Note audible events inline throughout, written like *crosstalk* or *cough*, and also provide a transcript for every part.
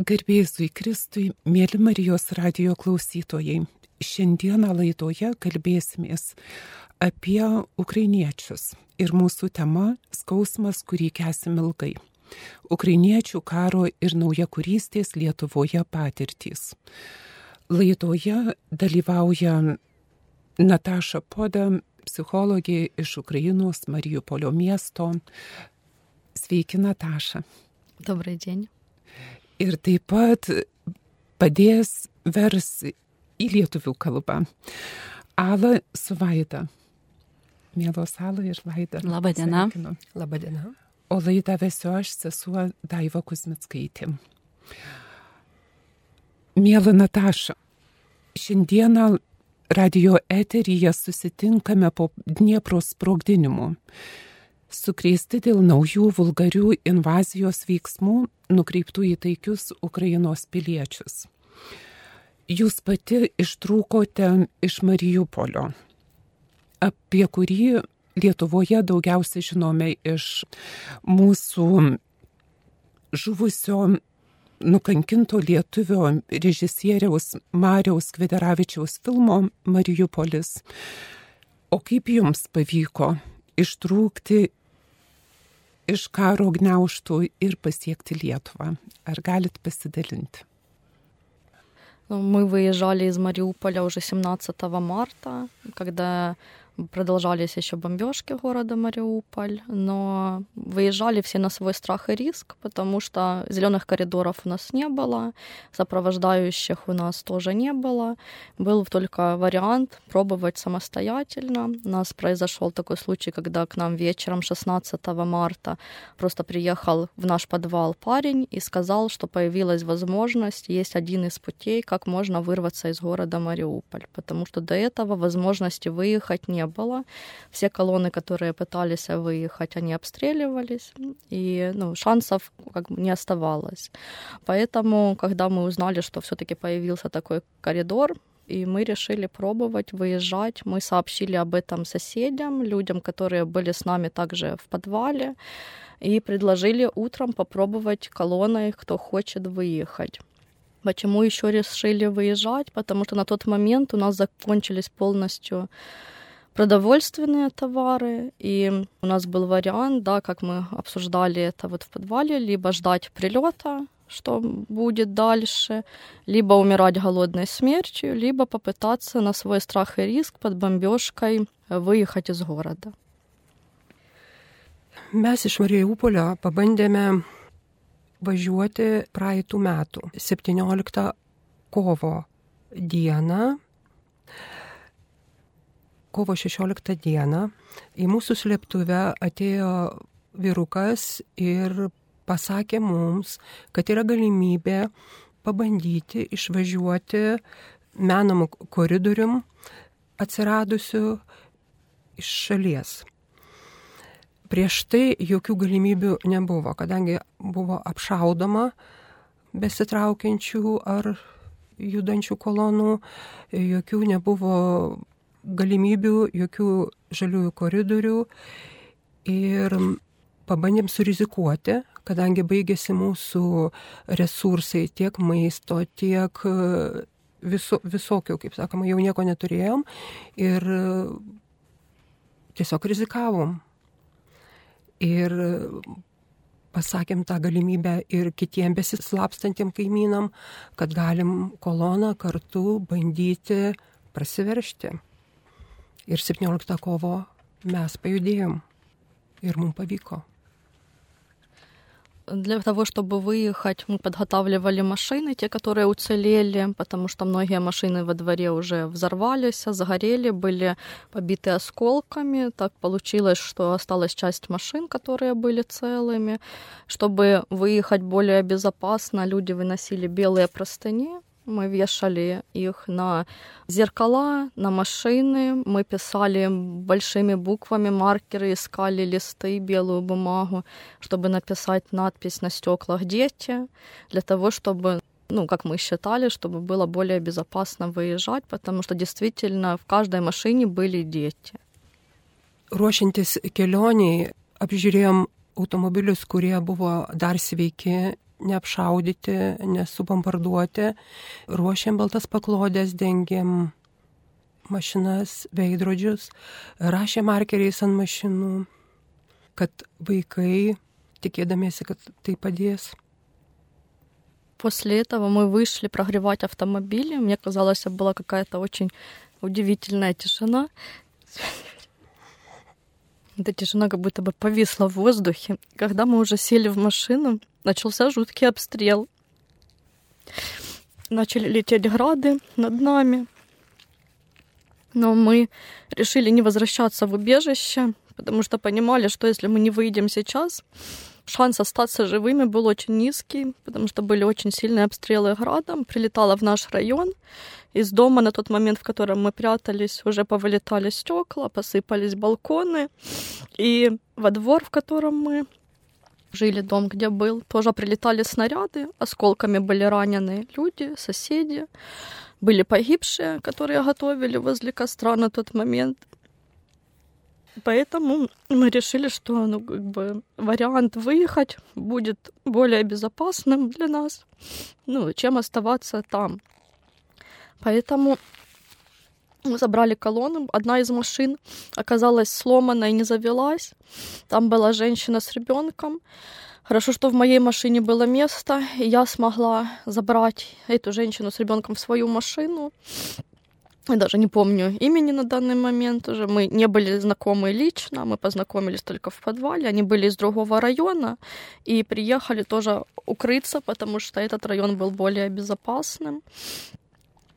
Garbėjusui Kristui, mėly Marijos radio klausytojai, šiandieną laidoje kalbėsimės apie ukrainiečius ir mūsų tema - skausmas, kurį kesim ilgai. Ukrainiečių karo ir naujakurystės Lietuvoje patirtys. Laidoje dalyvauja Nataša Poda, psichologė iš Ukrainos Marijupolio miesto. Sveiki, Nataša. Добрый день. Ir taip pat padės vers į lietuvių kalbą. Ala su Vaida. Mielos Ala ir Vaida. Labą dieną. Sveikinu. Labą dieną. O laidą vesiu aš, sesuo Daiva Kusmitskaitė. Mėla Nataša, šiandieną radio eteryje susitinkame po Dniepro sprogdinimu. Sukrėsti dėl naujų vulgarių invazijos veiksmų nukreiptų į taikius Ukrainos piliečius. Jūs pati ištrūkote iš Marijupolio, apie kurį Lietuvoje daugiausiai žinome iš mūsų žuvusio nukankinto lietuvio režisieriaus Mariaus Kvederavičiaus filmo Marijupolis. O kaip jums pavyko ištrūkti iš karo gniauštų ir pasiekti Lietuvą? Ar galit pasidalinti? Мы выезжали из Мариуполя уже 17 марта, когда продолжались еще бомбежки города Мариуполь, но выезжали все на свой страх и риск, потому что зеленых коридоров у нас не было, сопровождающих у нас тоже не было. Был только вариант пробовать самостоятельно. У нас произошел такой случай, когда к нам вечером 16 марта просто приехал в наш подвал парень и сказал, что появилась возможность, есть один из путей, как можно вырваться из города Мариуполь, потому что до этого возможности выехать не было. Все колонны, которые пытались выехать, они обстреливались, и ну, шансов как бы не оставалось. Поэтому, когда мы узнали, что все-таки появился такой коридор, и мы решили пробовать выезжать. Мы сообщили об этом соседям, людям, которые были с нами также в подвале, и предложили утром попробовать колонной, кто хочет выехать. Почему еще решили выезжать? Потому что на тот момент у нас закончились полностью продовольственные товары, и у нас был вариант, да, как мы обсуждали это вот в подвале, либо ждать прилета, что будет дальше, либо умирать голодной смертью, либо попытаться на свой страх и риск под бомбежкой выехать из города. Mes iš Marijupolio pabandėme važiuoti praeitų metų 17 kovo dieną. Kovo 16 dieną į mūsų slėptuvę atėjo vyrukas ir pasakė mums, kad yra galimybė pabandyti išvažiuoti menamų koridorium atsiradusių iš šalies. Prieš tai jokių galimybių nebuvo, kadangi buvo apšaudoma besitraukiančių ar judančių kolonų, jokių nebuvo galimybių, jokių žaliųjų koridorių ir pabandėm surizikuoti, kadangi baigėsi mūsų resursai tiek maisto, tiek viso, visokio, kaip sakoma, jau nieko neturėjom ir tiesiog rizikavom. Ir pasakėm tą galimybę ir kitiem besislapstantiem kaimynam, kad galim koloną kartu bandyti prasiveršti. Ir 17 kovo mes pajudėjom ir mums pavyko. Для того, чтобы выехать, мы подготавливали машины, те, которые уцелели, потому что многие машины во дворе уже взорвались, загорели, были побиты осколками. Так получилось, что осталась часть машин, которые были целыми. Чтобы выехать более безопасно, люди выносили белые простыни, мы вешали их на зеркала, на машины. Мы писали большими буквами маркеры, искали листы, белую бумагу, чтобы написать надпись на стеклах «Дети», для того, чтобы ну, как мы считали, чтобы было более безопасно выезжать, потому что действительно в каждой машине были дети. Ruošiantis kelioniai apžiūrėjom automobilius, kurie buvo dar sveiki, neapšaudyti, nesubombarduoti. Ruošėm baltas paklodės, dengėm mašinas, veidrodžius, rašė markeriais ant mašinų, kad vaikai, tikėdamiesi, kad tai padės. После этого мы вышли прогревать автомобили. Мне казалось, была какая-то очень удивительная тишина. Эта тишина как будто бы повисла в воздухе. Когда мы уже сели в машину, начался жуткий обстрел. Начали лететь грады над нами. Но мы решили не возвращаться в убежище, потому что понимали, что если мы не выйдем сейчас, шанс остаться живыми был очень низкий, потому что были очень сильные обстрелы градом. Прилетало в наш район. Из дома на тот момент, в котором мы прятались, уже повылетали стекла, посыпались балконы. И во двор, в котором мы жили, дом, где был, тоже прилетали снаряды, осколками были ранены люди, соседи. Были погибшие, которые готовили возле костра на тот момент. Поэтому мы решили, что ну, как бы, вариант выехать будет более безопасным для нас, ну, чем оставаться там. Поэтому мы забрали колонну. Одна из машин оказалась сломана и не завелась. Там была женщина с ребенком. Хорошо, что в моей машине было место, и я смогла забрать эту женщину с ребенком в свою машину. Я даже не помню имени на данный момент уже. Мы не были знакомы лично, мы познакомились только в подвале. Они были из другого района и приехали тоже укрыться, потому что этот район был более безопасным.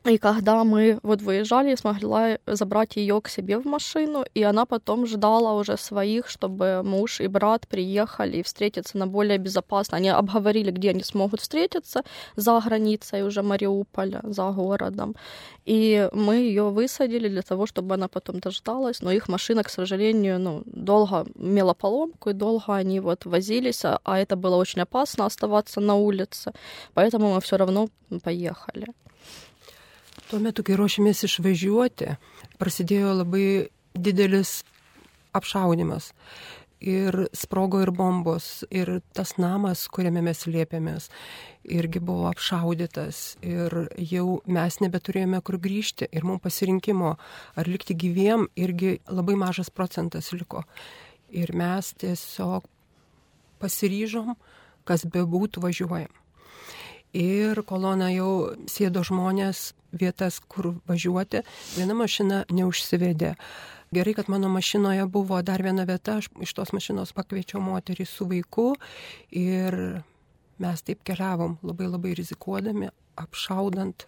И когда мы вот выезжали, я смогла забрать ее к себе в машину, и она потом ждала уже своих, чтобы муж и брат приехали и встретиться на более безопасно. Они обговорили, где они смогут встретиться за границей уже Мариуполя, за городом. И мы ее высадили для того, чтобы она потом дождалась, но их машина, к сожалению, ну, долго имела поломку, и долго они вот возились, а это было очень опасно оставаться на улице, поэтому мы все равно поехали. Tuo metu, kai ruošėmės išvažiuoti, prasidėjo labai didelis apšaudimas. Ir sprogo ir bombos, ir tas namas, kuriame mes liepėmės, irgi buvo apšaudytas. Ir jau mes nebeturėjome kur grįžti. Ir mums pasirinkimo, ar likti gyviem, irgi labai mažas procentas liko. Ir mes tiesiog pasiryžom, kas bebūtų važiuojam ir kolona jau sėdo žmonės vietas, kur važiuoti. Viena mašina neužsivedė. Gerai, kad mano mašinoje buvo dar viena vieta, aš iš tos mašinos pakviečiau moterį su vaiku ir mes taip keliavom, labai labai rizikuodami, apšaudant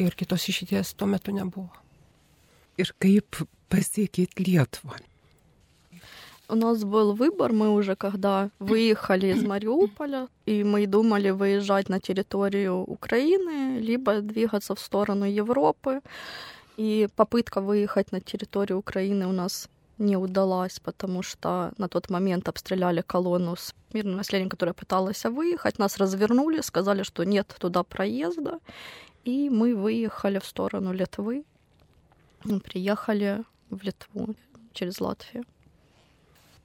ir kitos išeities tuo metu nebuvo. Ir kaip pasiekėt Lietuvą? У нас был выбор, мы уже когда выехали из Мариуполя, и мы думали выезжать на территорию Украины, либо двигаться в сторону Европы. И попытка выехать на территорию Украины у нас не удалась, потому что на тот момент обстреляли колонну с мирным населением, которое пыталось выехать. Нас развернули, сказали, что нет туда проезда. И мы выехали в сторону Литвы. Приехали в Литву через Латвию.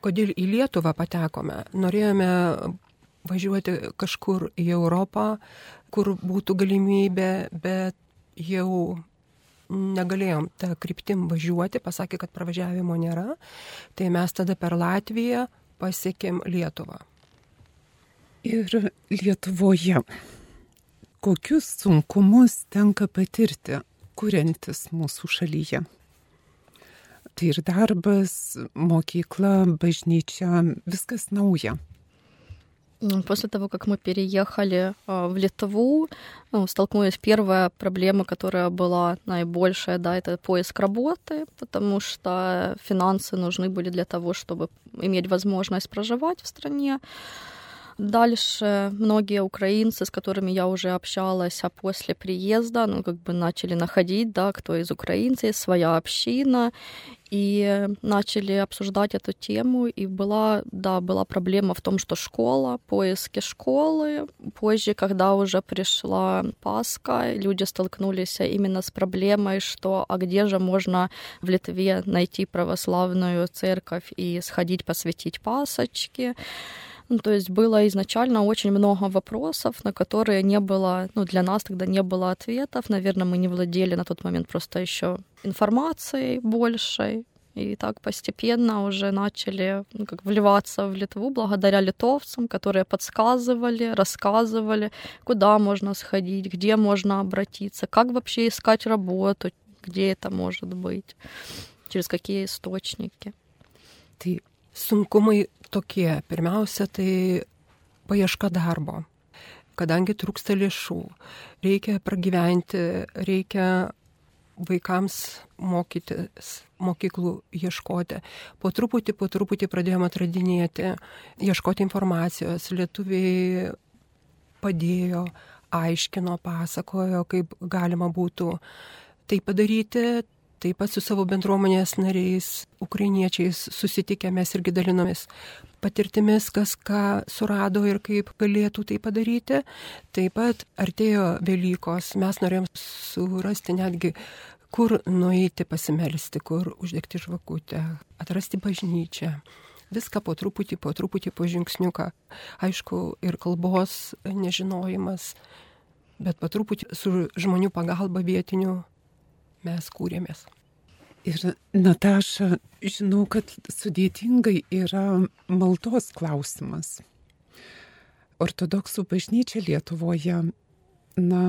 Kodėl į Lietuvą patekome. Norėjome važiuoti kažkur į Europą, kur būtų galimybė, bet jau negalėjom tą kryptim važiuoti, pasakė, kad pravažiavimo nėra, tai mes tada per Latviją pasiekėm Lietuvą. Ir Lietuvoje kokius sunkumus tenka patirti, kuriantis mūsų šalyje? Tai ir darbas, mokykla, bažnyčia, viskas nauja. После того, как мы переехали в Литву, ну, столкнулись первая проблема, которая была наибольшая, да, это поиск работы, потому что финансы нужны были для того, чтобы иметь возможность проживать в стране. Дальше многие украинцы, с которыми я уже общалась, а после приезда, ну, как бы начали находить, да, кто из украинцев, своя община, и начали обсуждать эту тему, и была, да, была проблема в том, что школа, поиски школы, позже, когда уже пришла Пасха, люди столкнулись именно с проблемой, что а где же можно в Литве найти православную церковь и сходить посвятить пасочки, Ну, то есть было изначально очень много вопросов, на которые не было, ну, для нас тогда не было ответов. Наверное, мы не владели на тот момент просто еще информацией большей. И так постепенно уже начали ну, как вливаться в Литву благодаря литовцам, которые подсказывали, рассказывали, куда можно сходить, где можно обратиться, как вообще искать работу, где это может быть, через какие источники. Tai sunkumai tokie. Pirmiausia, tai paieška darbo. Kadangi trūksta lėšų, reikia pragyventi, reikia vaikams mokytis, mokyklų ieškoti. Po truputį, po truputį pradėjome atradinėti, ieškoti informacijos. Lietuviai padėjo, aiškino, pasakojo, kaip galima būtų tai padaryti, Taip pat su savo bendruomenės nariais, ukrainiečiais susitikę mes irgi dalinomės patirtimis, kas ką surado ir kaip galėtų tai padaryti. Taip pat artėjo Velykos, mes norėjom surasti netgi, kur nueiti pasimelsti, kur uždegti žvakutę, atrasti bažnyčią. Viską po truputį, po truputį, po žingsniuką. Aišku, ir kalbos nežinojimas, bet po truputį su žmonių pagalba vietinių mes kūrėmės. Ir Nataša, žinau, kad sudėtingai yra maldos klausimas. Ortodoksų bažnyčia Lietuvoje, na,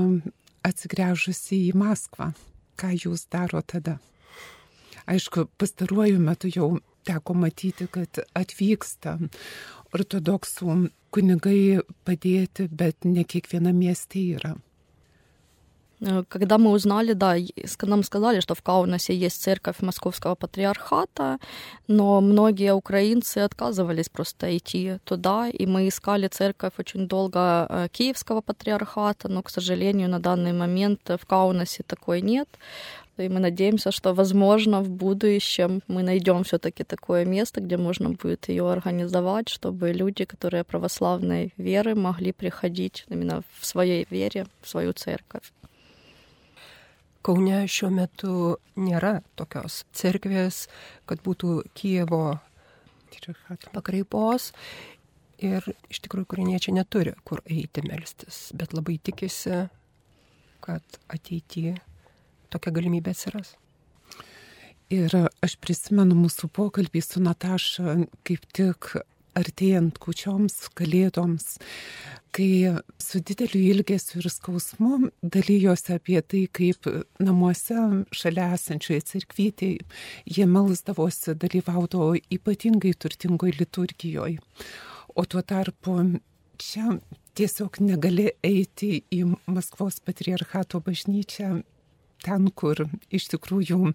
atsigręžusi į Maskvą. Ką jūs daro tada? Aišku, pastaruoju metu jau teko matyti, kad atvyksta ortodoksų kunigai padėti, bet ne kiekviena mieste yra. Э, когда мы узнали, да, нам сказали, что в Каунасе есть церковь Московского патриархата, но многие украинцы отказывались просто идти туда, и мы искали церковь очень долго э, Киевского патриархата, но, к сожалению, на данный момент в Каунасе такой нет. И мы надеемся, что, возможно, в будущем мы найдем все-таки такое место, где можно будет ее организовать, чтобы люди, которые православной веры, могли приходить именно в своей вере, в свою церковь. Kaune šiuo metu nėra tokios cerkvės, kad būtų Kievo pakraipos. Ir iš tikrųjų, kurieniečiai neturi kur eiti melstis, bet labai tikisi, kad ateityje tokia galimybė atsiras. Ir aš prisimenu mūsų pokalbį su Nataša kaip tik artėjant kučioms, kalėdoms, kai su dideliu ilgesiu ir skausmu dalyjosi apie tai, kaip namuose šalia esančioje cirkvytėje jie melsdavosi, dalyvaudavo ypatingai turtingoje liturgijoje. O tuo tarpu čia tiesiog negali eiti į Maskvos patriarchato bažnyčią, ten, kur iš tikrųjų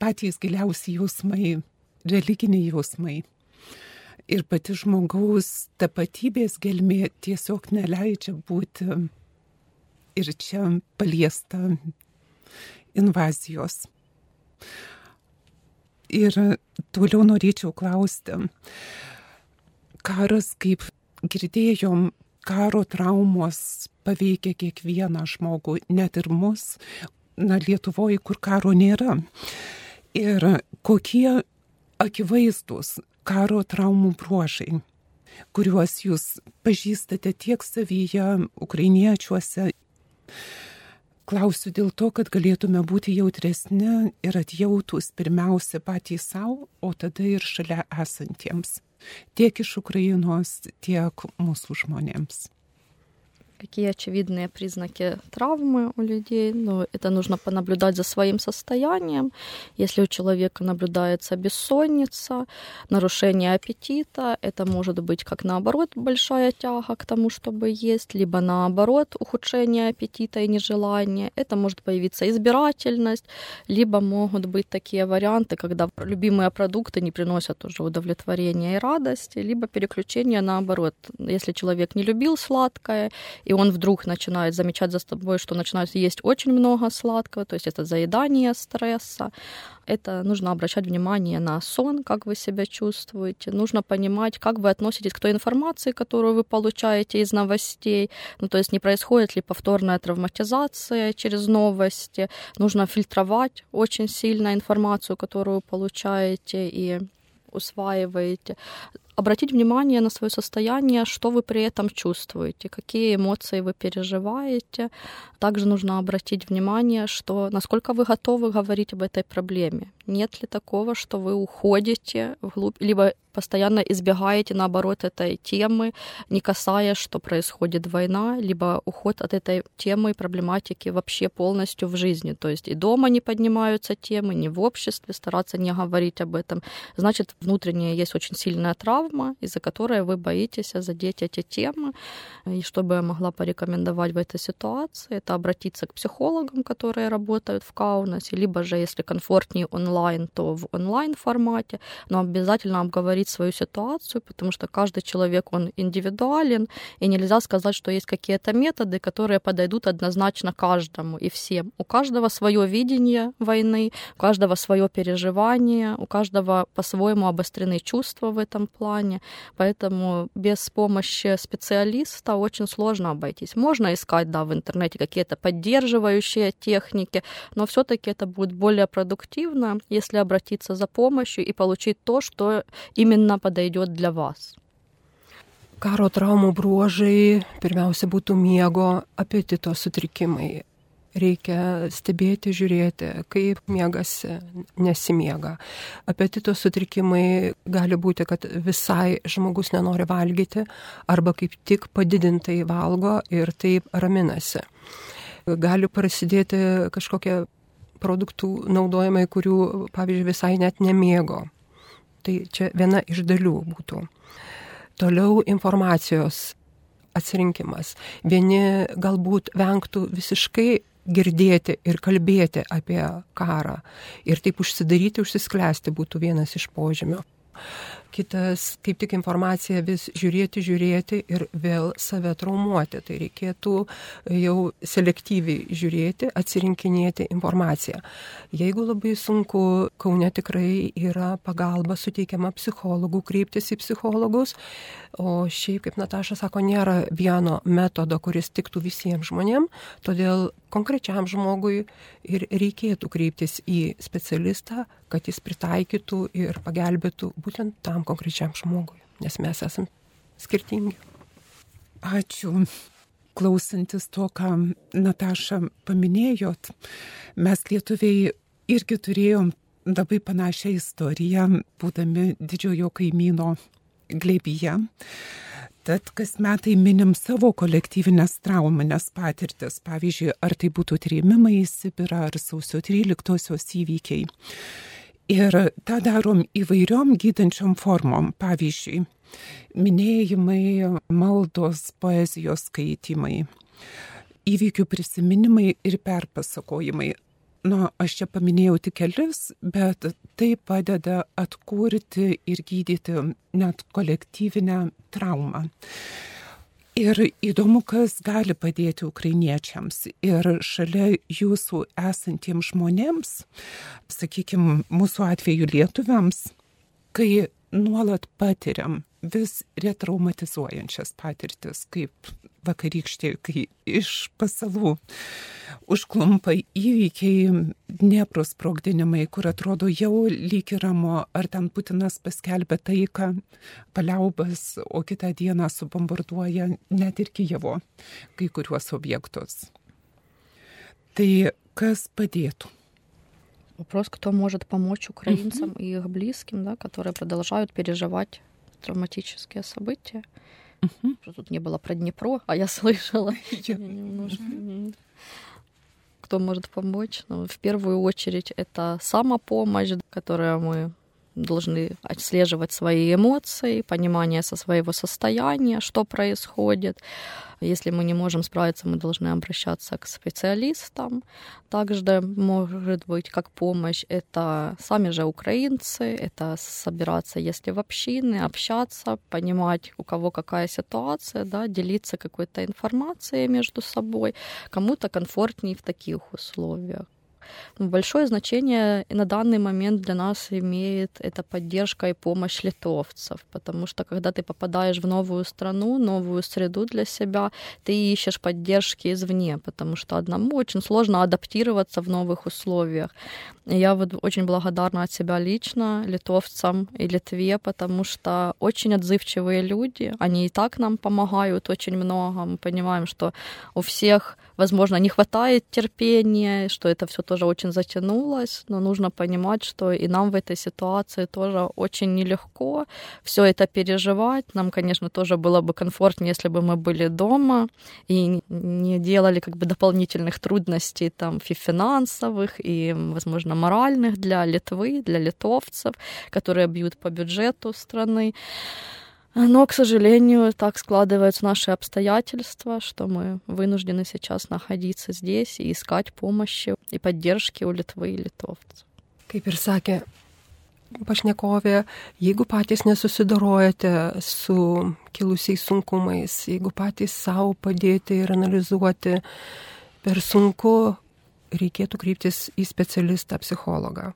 patys giliausi jausmai, religiniai jausmai ir pati žmogaus tapatybės gelmė tiesiog neleidžia būti ir čia paliesta invazijos. Ir toliau norėčiau klausti, karas, kaip girdėjom, karo traumos paveikia kiekvieną žmogų, net ir mus, na, Lietuvoje, kur karo nėra. Ir kokie akivaizdus karo traumų bruožai, kuriuos jūs pažįstate tiek savyje, ukrainiečiuose. Klausiu dėl to, kad galėtume būti jautresni ir atjautus pirmiausia patys savo, o tada ir šalia esantiems, tiek iš Ukrainos, tiek mūsų žmonėms. Какие очевидные признаки травмы у людей. Ну, это нужно понаблюдать за своим состоянием. Если у человека наблюдается бессонница, нарушение аппетита, это может быть как наоборот большая тяга к тому, чтобы есть, либо наоборот ухудшение аппетита и нежелание. Это может появиться избирательность, либо могут быть такие варианты, когда любимые продукты не приносят уже удовлетворения и радости, либо переключение наоборот. Если человек не любил сладкое и он вдруг начинает замечать за собой, что начинает есть очень много сладкого, то есть это заедание стресса. Это нужно обращать внимание на сон, как вы себя чувствуете. Нужно понимать, как вы относитесь к той информации, которую вы получаете из новостей. Ну, то есть не происходит ли повторная травматизация через новости. Нужно фильтровать очень сильно информацию, которую получаете, и усваиваете. Обратить внимание на свое состояние, что вы при этом чувствуете, какие эмоции вы переживаете. Также нужно обратить внимание, что насколько вы готовы говорить об этой проблеме. Нет ли такого, что вы уходите вглубь, либо постоянно избегаете, наоборот, этой темы, не касаясь, что происходит война, либо уход от этой темы и проблематики вообще полностью в жизни. То есть и дома не поднимаются темы, ни в обществе стараться не говорить об этом. Значит, внутренняя есть очень сильная травма, из-за которой вы боитесь задеть эти темы. И что бы я могла порекомендовать в этой ситуации, это обратиться к психологам, которые работают в Каунасе, либо же, если комфортнее онлайн, то в онлайн формате, но обязательно обговорить свою ситуацию, потому что каждый человек, он индивидуален, и нельзя сказать, что есть какие-то методы, которые подойдут однозначно каждому и всем. У каждого свое видение войны, у каждого свое переживание, у каждого по-своему обострены чувства в этом плане, поэтому без помощи специалиста очень сложно обойтись. Можно искать, да, в интернете какие-то поддерживающие техники, но все-таки это будет более продуктивно, если обратиться за помощью и получить то, что именно подойдет для вас. Karo traumų bruožai pirmiausia būtų miego apetito sutrikimai. Reikia stebėti, žiūrėti, kaip miegasi, nesimiega. Apetito sutrikimai gali būti, kad visai žmogus nenori valgyti arba kaip tik padidintai valgo ir taip raminasi. Gali prasidėti kažkokie produktų naudojimai, kurių, pavyzdžiui, visai net nemėgo. Tai čia viena iš dalių būtų. Toliau informacijos atsirinkimas. Vieni galbūt vengtų visiškai girdėti ir kalbėti apie karą ir taip užsidaryti, užsisklęsti būtų vienas iš požymių. Kitas, kaip tik informacija vis žiūrėti, žiūrėti ir vėl save traumuoti. Tai reikėtų jau selektyviai žiūrėti, atsirinkinėti informaciją. Jeigu labai sunku, Kaune tikrai yra pagalba suteikiama psichologų, kreiptis į psichologus, o šiaip, kaip Nataša sako, nėra vieno metodo, kuris tiktų visiems žmonėms, todėl konkrečiam žmogui ir reikėtų kreiptis į specialistą, kad jis pritaikytų ir pagelbėtų būtent tam konkrečiam žmogui, nes mes esame skirtingi. Ačiū. Klausantis to, ką Nataša paminėjot, mes lietuviai irgi turėjom labai panašią istoriją, būdami didžiojo kaimyno glebyje. Tad kas metai minim savo kolektyvinės trauminės patirtis, pavyzdžiui, ar tai būtų trėmimai į Sibirą, ar sausio 13-osios įvykiai. Ir tą darom įvairiom gydančiom formom. Pavyzdžiui, minėjimai, maldos, poezijos skaitimai, įvykių prisiminimai ir perpasakojimai. Nu, aš čia paminėjau tik kelis, bet tai padeda atkurti ir gydyti net kolektyvinę traumą. Ir įdomu, kas gali padėti ukrainiečiams. Ir šalia jūsų esantiems žmonėms, sakykime, mūsų atveju lietuviams, kai nuolat patiriam vis retraumatizuojančias patirtis, kaip vakarykštė, kai iš pasalų užklumpa įvykiai, neprosprogdinimai, kur atrodo jau lyg ir ramu, ar ten Putinas paskelbė taiką, paliaubas, o kitą dieną subombarduoja net ir Kijevo kai kuriuos objektus. Tai kas padėtų? Вопрос, кто может помочь украинцам uh-huh. и их близким, да, которые продолжают переживать травматические события. Uh-huh. Тут не было про Днепро, а я *laughs* слышала немножко. Кто может помочь? Ну, в первую очередь это самопомощь, которую мы должны отслеживать свои эмоции, понимание со своего состояния, что происходит. Если мы не можем справиться, мы должны обращаться к специалистам. Также может быть как помощь это сами же украинцы, это собираться, если в общины, общаться, понимать, у кого какая ситуация, да, делиться какой-то информацией между собой. Кому-то комфортнее в таких условиях Большое значение на данный момент для нас имеет эта поддержка и помощь литовцев, потому что когда ты попадаешь в новую страну, новую среду для себя, ты ищешь поддержки извне, потому что одному очень сложно адаптироваться в новых условиях. И я вот очень благодарна от себя лично литовцам и Литве, потому что очень отзывчивые люди, они и так нам помогают очень много. Мы понимаем, что у всех, возможно, не хватает терпения, что это все тоже очень затянулось, но нужно понимать, что и нам в этой ситуации тоже очень нелегко все это переживать. Нам, конечно, тоже было бы комфортнее, если бы мы были дома и не делали как бы дополнительных трудностей там финансовых и, возможно, моральных для Литвы, для литовцев, которые бьют по бюджету страны. Но, к сожалению, так складываются наши обстоятельства, что мы вынуждены сейчас находиться здесь и искать помощи и поддержки у Литвы и литовцев. Kaip ir sakė pašnekovė, jeigu patys nesusidorojate su kilusiais sunkumais, jeigu patys savo padėti ir analizuoti per sunku, reikėtų kryptis į specialistą, psichologą.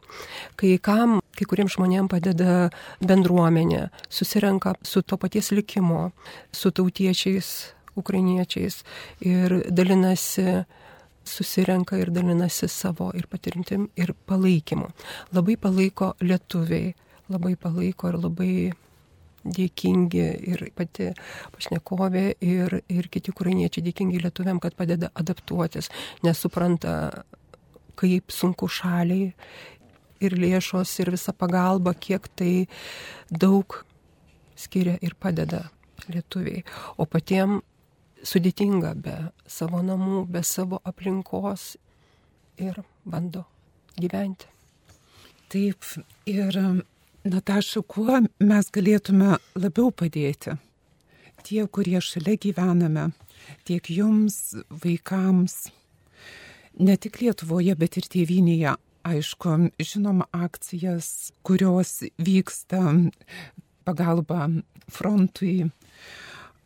Kai kam, kai kuriems žmonėms padeda bendruomenė, susirenka su to paties likimo, su tautiečiais, ukrainiečiais ir dalinasi susirenka ir dalinasi savo ir patirtim ir palaikymu. Labai palaiko lietuviai, labai palaiko ir labai dėkingi ir pati pašnekovė ir, ir kiti kurainiečiai dėkingi lietuviam, kad padeda adaptuotis, nesupranta, kaip sunku šaliai ir lėšos ir visa pagalba, kiek tai daug skiria ir padeda lietuviai. O patiem sudėtinga be savo namų, be savo aplinkos ir bando gyventi. Taip, ir Nataša, kuo mes galėtume labiau padėti? Tie, kurie šalia gyvename, tiek jums, vaikams, ne tik Lietuvoje, bet ir tėvinėje. Aišku, žinom akcijas, kurios vyksta pagalba frontui,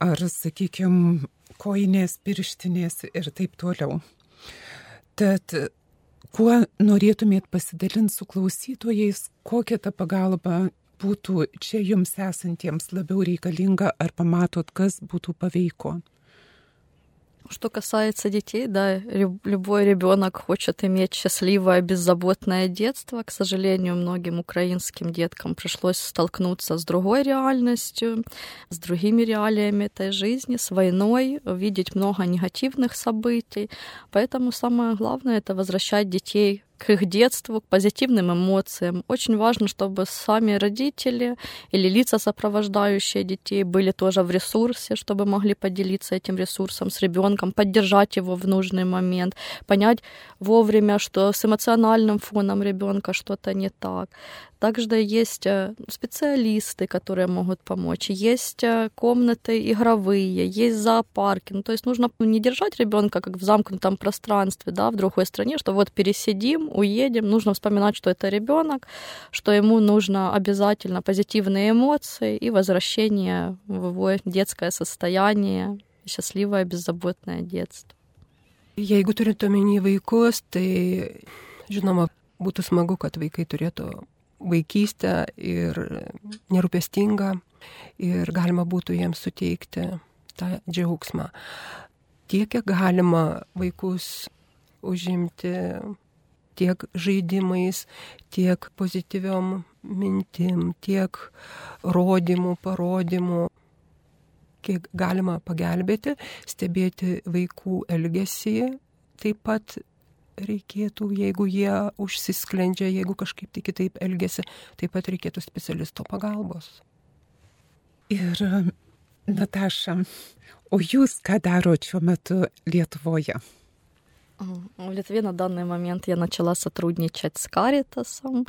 ar, sakykime, koinės, pirštinės ir taip toliau. Tad kuo norėtumėt pasidalinti su klausytojais, kokia ta pagalba būtų čia jums esantiems labiau reikalinga, ar pamatot, kas būtų paveiko? Что касается детей, да, любой ребенок хочет иметь счастливое, беззаботное детство. К сожалению, многим украинским деткам пришлось столкнуться с другой реальностью, с другими реалиями этой жизни, с войной, видеть много негативных событий. Поэтому самое главное — это возвращать детей к их детству, к позитивным эмоциям. Очень важно, чтобы сами родители или лица, сопровождающие детей, были тоже в ресурсе, чтобы могли поделиться этим ресурсом с ребенком, поддержать его в нужный момент, понять вовремя, что с эмоциональным фоном ребенка что-то не так. Также есть э, специалисты, которые могут помочь. Есть э, комнаты игровые, есть зоопарки. Ну, то есть нужно не держать ребенка как в замкнутом пространстве, да, в другой стране, что вот пересидим, уедем. Нужно вспоминать, что это ребенок, что ему нужно обязательно позитивные эмоции и возвращение в его детское состояние, счастливое, беззаботное детство. Jeigu turite omeny vaikus, tai žinoma, būtų smagu, kad vaikai turėtų vaikystę ir nerūpestingą ir galima būtų jiems suteikti tą džiaugsmą. Tiek, kiek galima vaikus užimti tiek žaidimais, tiek pozityviom mintim, tiek rodymų, parodymų, kiek galima pagelbėti, stebėti vaikų elgesį, taip pat reikėtų, jeigu jie užsisklendžia, jeigu kažkaip tai kitaip elgesi, taip pat reikėtų specialisto pagalbos. Ir Nataša, o jūs ką darote šiuo metu Lietuvoje? В Литве на данный момент я начала сотрудничать с Каритасом.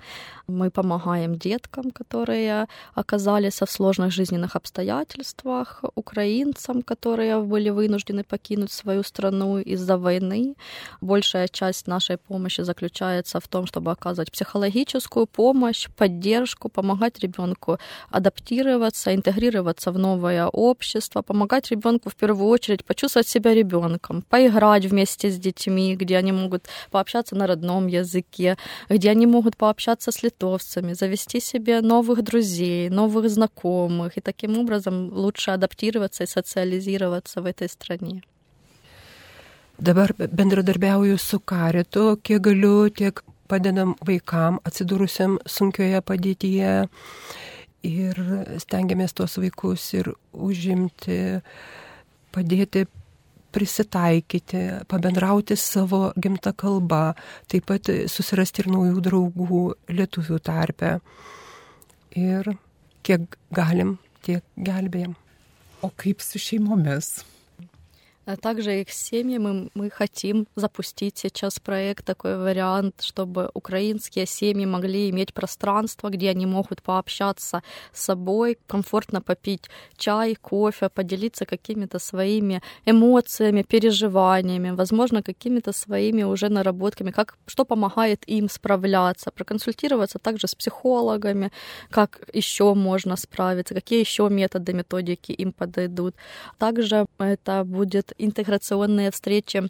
Мы помогаем деткам, которые оказались в сложных жизненных обстоятельствах, украинцам, которые были вынуждены покинуть свою страну из-за войны. Большая часть нашей помощи заключается в том, чтобы оказывать психологическую помощь, поддержку, помогать ребенку адаптироваться, интегрироваться в новое общество, помогать ребенку в первую очередь почувствовать себя ребенком, поиграть вместе с детьми, детьми, где они могут пообщаться на родном языке, где они могут пообщаться с литовцами, завести себе новых друзей, новых знакомых, и таким образом лучше адаптироваться и социализироваться в этой стране. Dabar bendradarbiauju su karitu, kiek galiu, tiek padedam vaikam atsidūrusiam sunkioje padėtyje ir stengiamės tuos vaikus ir užimti, padėti prisitaikyti, pabendrauti savo gimtą kalbą, taip pat susirasti ir naujų draugų lietuvių tarpe. Ir kiek galim, tiek gelbėjom. O kaip su šeimomis? А также их семьи мы, мы хотим запустить сейчас проект, такой вариант, чтобы украинские семьи могли иметь пространство, где они могут пообщаться с собой, комфортно попить чай, кофе, поделиться какими-то своими эмоциями, переживаниями, возможно, какими-то своими уже наработками, как, что помогает им справляться, проконсультироваться также с психологами, как еще можно справиться, какие еще методы, методики им подойдут. Также это будет интеграционные встречи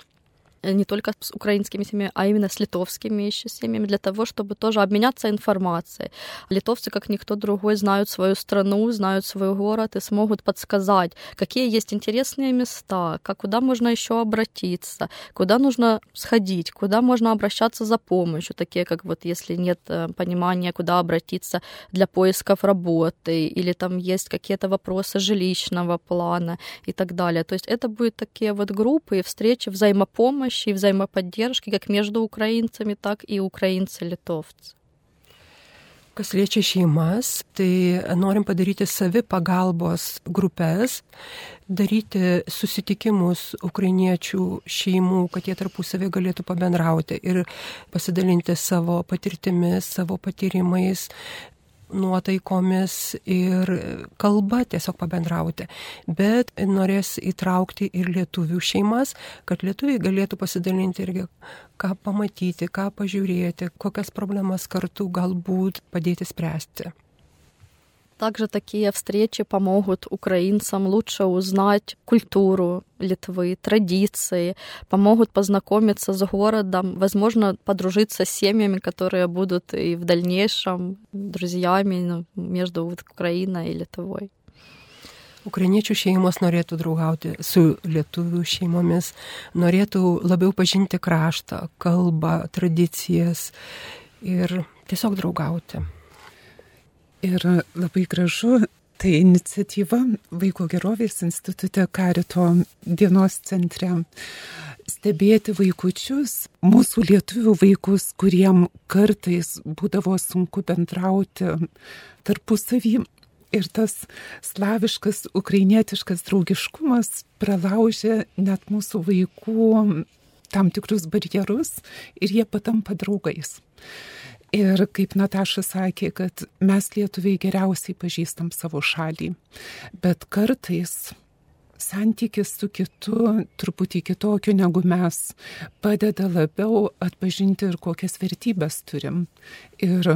не только с украинскими семьями, а именно с литовскими еще семьями, для того, чтобы тоже обменяться информацией. Литовцы, как никто другой, знают свою страну, знают свой город и смогут подсказать, какие есть интересные места, как, куда можно еще обратиться, куда нужно сходить, куда можно обращаться за помощью, такие как вот если нет э, понимания, куда обратиться для поисков работы, или там есть какие-то вопросы жилищного плана и так далее. То есть это будут такие вот группы и встречи взаимопомощи, помощи и взаимоподдержки как между украинцами, так и украинцы-литовцы. Kas liečia šeimas, tai norim padaryti savi pagalbos grupės, daryti susitikimus ukrainiečių šeimų, kad jie tarpusavį galėtų pabendrauti ir pasidalinti savo patirtimis, savo patyrimais, nuotaikomis ir kalba tiesiog pabendrauti. Bet norės įtraukti ir lietuvių šeimas, kad lietuviai galėtų pasidalinti irgi, ką pamatyti, ką pažiūrėti, kokias problemas kartu galbūt padėti spręsti. Также такие встречи помогут украинцам лучше узнать культуру Литвы, традиции, помогут познакомиться с городом, возможно, подружиться с семьями, которые будут и в дальнейшем друзьями ну, между Украиной и Lietuvой. Ukrainiečių šeimos norėtų draugauti su lietuvių šeimomis, norėtų labiau pažinti kraštą, kalbą, tradicijas ir tiesiog draugauti. Ir labai gražu, tai iniciatyva Vaiko gerovės institute Karito dienos centre stebėti vaikučius, mūsų lietuvių vaikus, kuriem kartais būdavo sunku bendrauti tarpusavį. Ir tas slaviškas, ukrainietiškas draugiškumas pralaužė net mūsų vaikų tam tikrus barjerus ir jie patampa draugais. Ir kaip Nataša sakė, kad mes lietuviai geriausiai pažįstam savo šalį, bet kartais santykis su kitu truputį kitokiu negu mes padeda labiau atpažinti ir kokias vertybės turim. Ir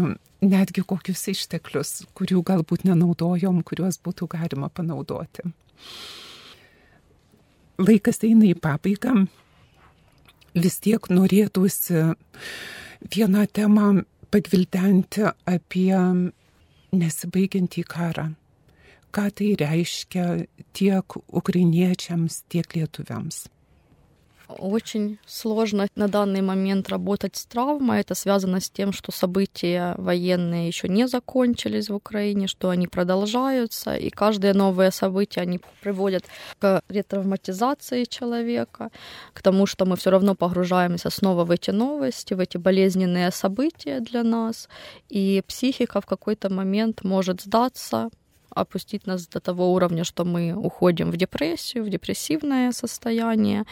netgi kokius išteklius, kurių galbūt nenaudojom, kuriuos būtų galima panaudoti. Laikas eina į pabaigą. Vis tiek norėtųsi vieną temą pagvildenti apie nesibaigiantį karą. Ką tai reiškia tiek ukrainiečiams, tiek lietuviams. Очень сложно на данный момент работать с травмой. Это связано с тем, что события военные еще не закончились в Украине, что они продолжаются, и каждое новое событие они приводят к ретравматизации человека, к тому, что мы все равно погружаемся снова в эти новости, в эти болезненные события для нас, и психика в какой-то момент может сдаться, опустить нас до того уровня, что мы уходим в депрессию, в депрессивное состояние.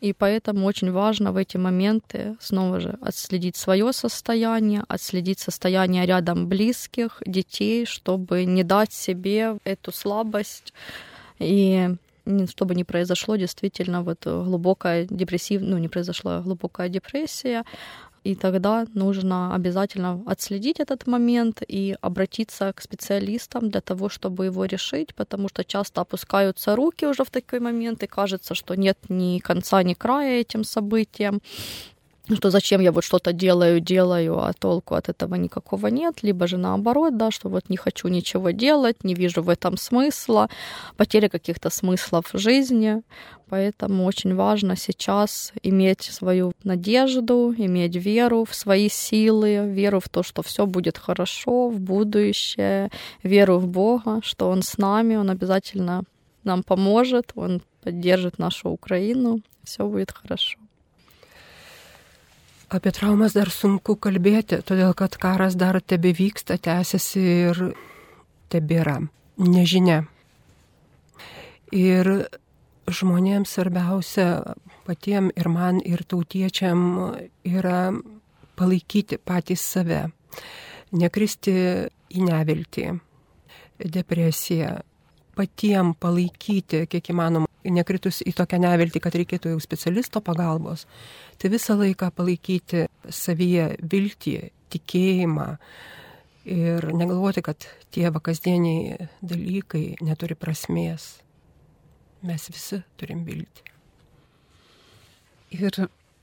И поэтому очень важно в эти моменты снова же отследить свое состояние, отследить состояние рядом близких, детей, чтобы не дать себе эту слабость и чтобы не произошло действительно вот глубокая депрессивная, ну не произошла глубокая депрессия, И тогда нужно обязательно отследить этот момент и обратиться к специалистам для того, чтобы его решить, потому что часто опускаются руки уже в такой момент, и кажется, что нет ни конца, ни края этим событиям что зачем я вот что-то делаю, делаю, а толку от этого никакого нет, либо же наоборот, да, что вот не хочу ничего делать, не вижу в этом смысла, потеря каких-то смыслов в жизни, поэтому очень важно сейчас иметь свою надежду, иметь веру в свои силы, веру в то, что все будет хорошо в будущее, веру в Бога, что Он с нами, Он обязательно нам поможет, Он поддержит нашу Украину, все будет хорошо. Apie traumas dar sunku kalbėti, todėl kad karas dar tebe vyksta, tęsiasi ir tebėra. Nežinia. Ir žmonėms svarbiausia patiems ir man, ir tautiečiam yra palaikyti patys save, nekristi į neviltį, depresiją, patiem palaikyti, kiek įmanoma, nekritus į tokią neviltį, kad reikėtų jau specialisto pagalbos, tai visą laiką palaikyti savyje viltį, tikėjimą ir negalvoti, kad tie vakasdieniai dalykai neturi prasmės. Mes visi turim viltį. Ir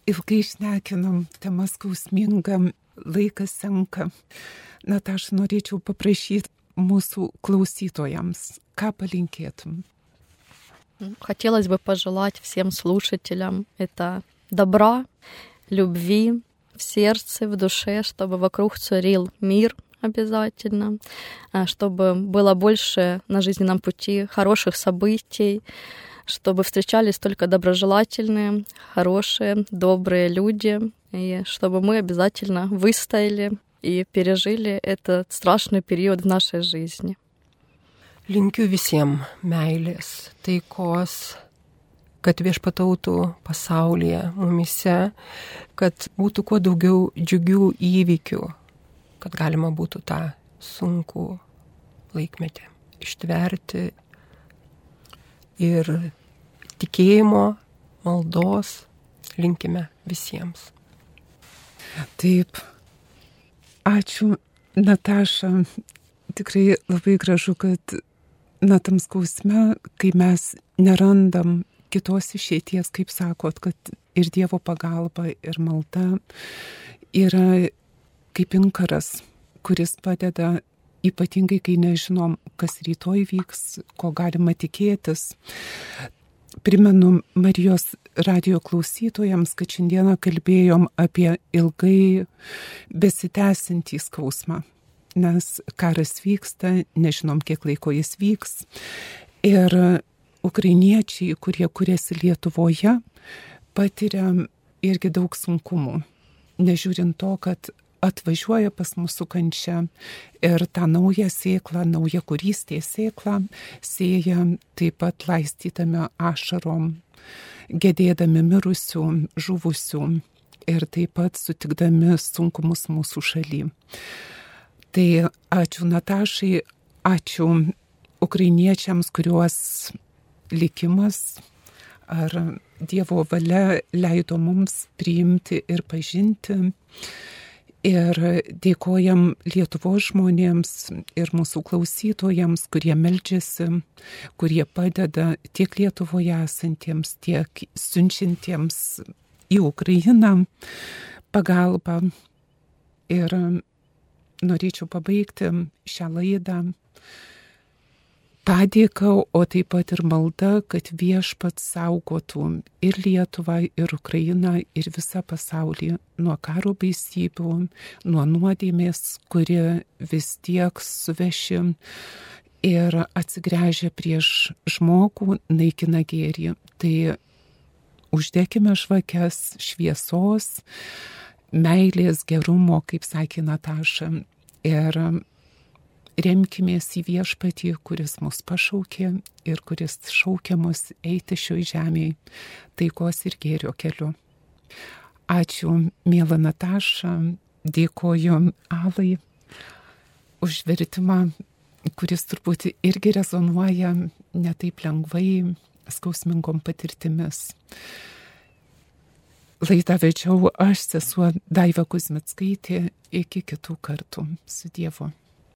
ilgai išnekinam, tema skausminga, laikas senka. Na, tai aš norėčiau paprašyti mūsų klausytojams, ką palinkėtum? Хотелось бы пожелать всем слушателям это добра, любви в сердце, в душе, чтобы вокруг царил мир обязательно, чтобы было больше на жизненном пути хороших событий, чтобы встречались только доброжелательные, хорошие, добрые люди, и чтобы мы обязательно выстояли и пережили этот страшный период в нашей жизни. Linkiu visiems meilės, taikos, kad viešpatautų pasaulyje, mumise, kad būtų kuo daugiau džiugių įvykių, kad galima būtų tą sunkų laikmetį ištverti ir tikėjimo, maldos linkime visiems. Taip, ačiū Nataša. Tikrai labai gražu, kad na, tam skausme, kai mes nerandam kitos išeities, kaip sakot, kad ir Dievo pagalba, ir malda yra kaip inkaras, kuris padeda ypatingai, kai nežinom, kas rytoj vyks, ko galima tikėtis. Primenu Marijos radio klausytojams, kad šiandieną kalbėjom apie ilgai besitęsintį skausmą nes karas vyksta, nežinom, kiek laiko jis vyks. Ir ukrainiečiai, kurie kuriasi Lietuvoje, patiria irgi daug sunkumų. Nežiūrint to, kad atvažiuoja pas mūsų kančia ir tą naują sėklą, naują kurystės sėklą sėja taip pat laistytame ašarom, gedėdami mirusių, žuvusių ir taip pat sutikdami sunkumus mūsų šaly. Tai ačiū Natašai, ačiū ukrainiečiams, kuriuos likimas ar Dievo valia leido mums priimti ir pažinti. Ir dėkojam Lietuvos žmonėms ir mūsų klausytojams, kurie melžiasi, kurie padeda tiek Lietuvoje esantiems, tiek siunčiantiems į Ukrainą pagalbą. Ir norėčiau pabaigti šią laidą padėką, o taip pat ir malda, kad viešpats saugotų ir Lietuvą, ir Ukrainą, ir visą pasaulį nuo karo baisybių, nuo nuodėmės, kuri vis tiek suveši ir atsigręžia prieš žmogų, naikina gėrį. Tai uždėkime žvakes šviesos, meilės, gerumo, kaip sakė Nataša. Ir remkimės į viešpatį, kuris mus pašaukė ir kuris šaukia mus eiti šioj žemėje taikos ir gėrio keliu. Ačiū, mėla Nataša, dėkoju Alai už vertimą, kuris turbūt irgi rezonuoja netaip lengvai skausmingom patirtimis. Laidą vedžiau aš, sesuo Daiva Kuzmitskaitė, iki kitų kartų su Dievu.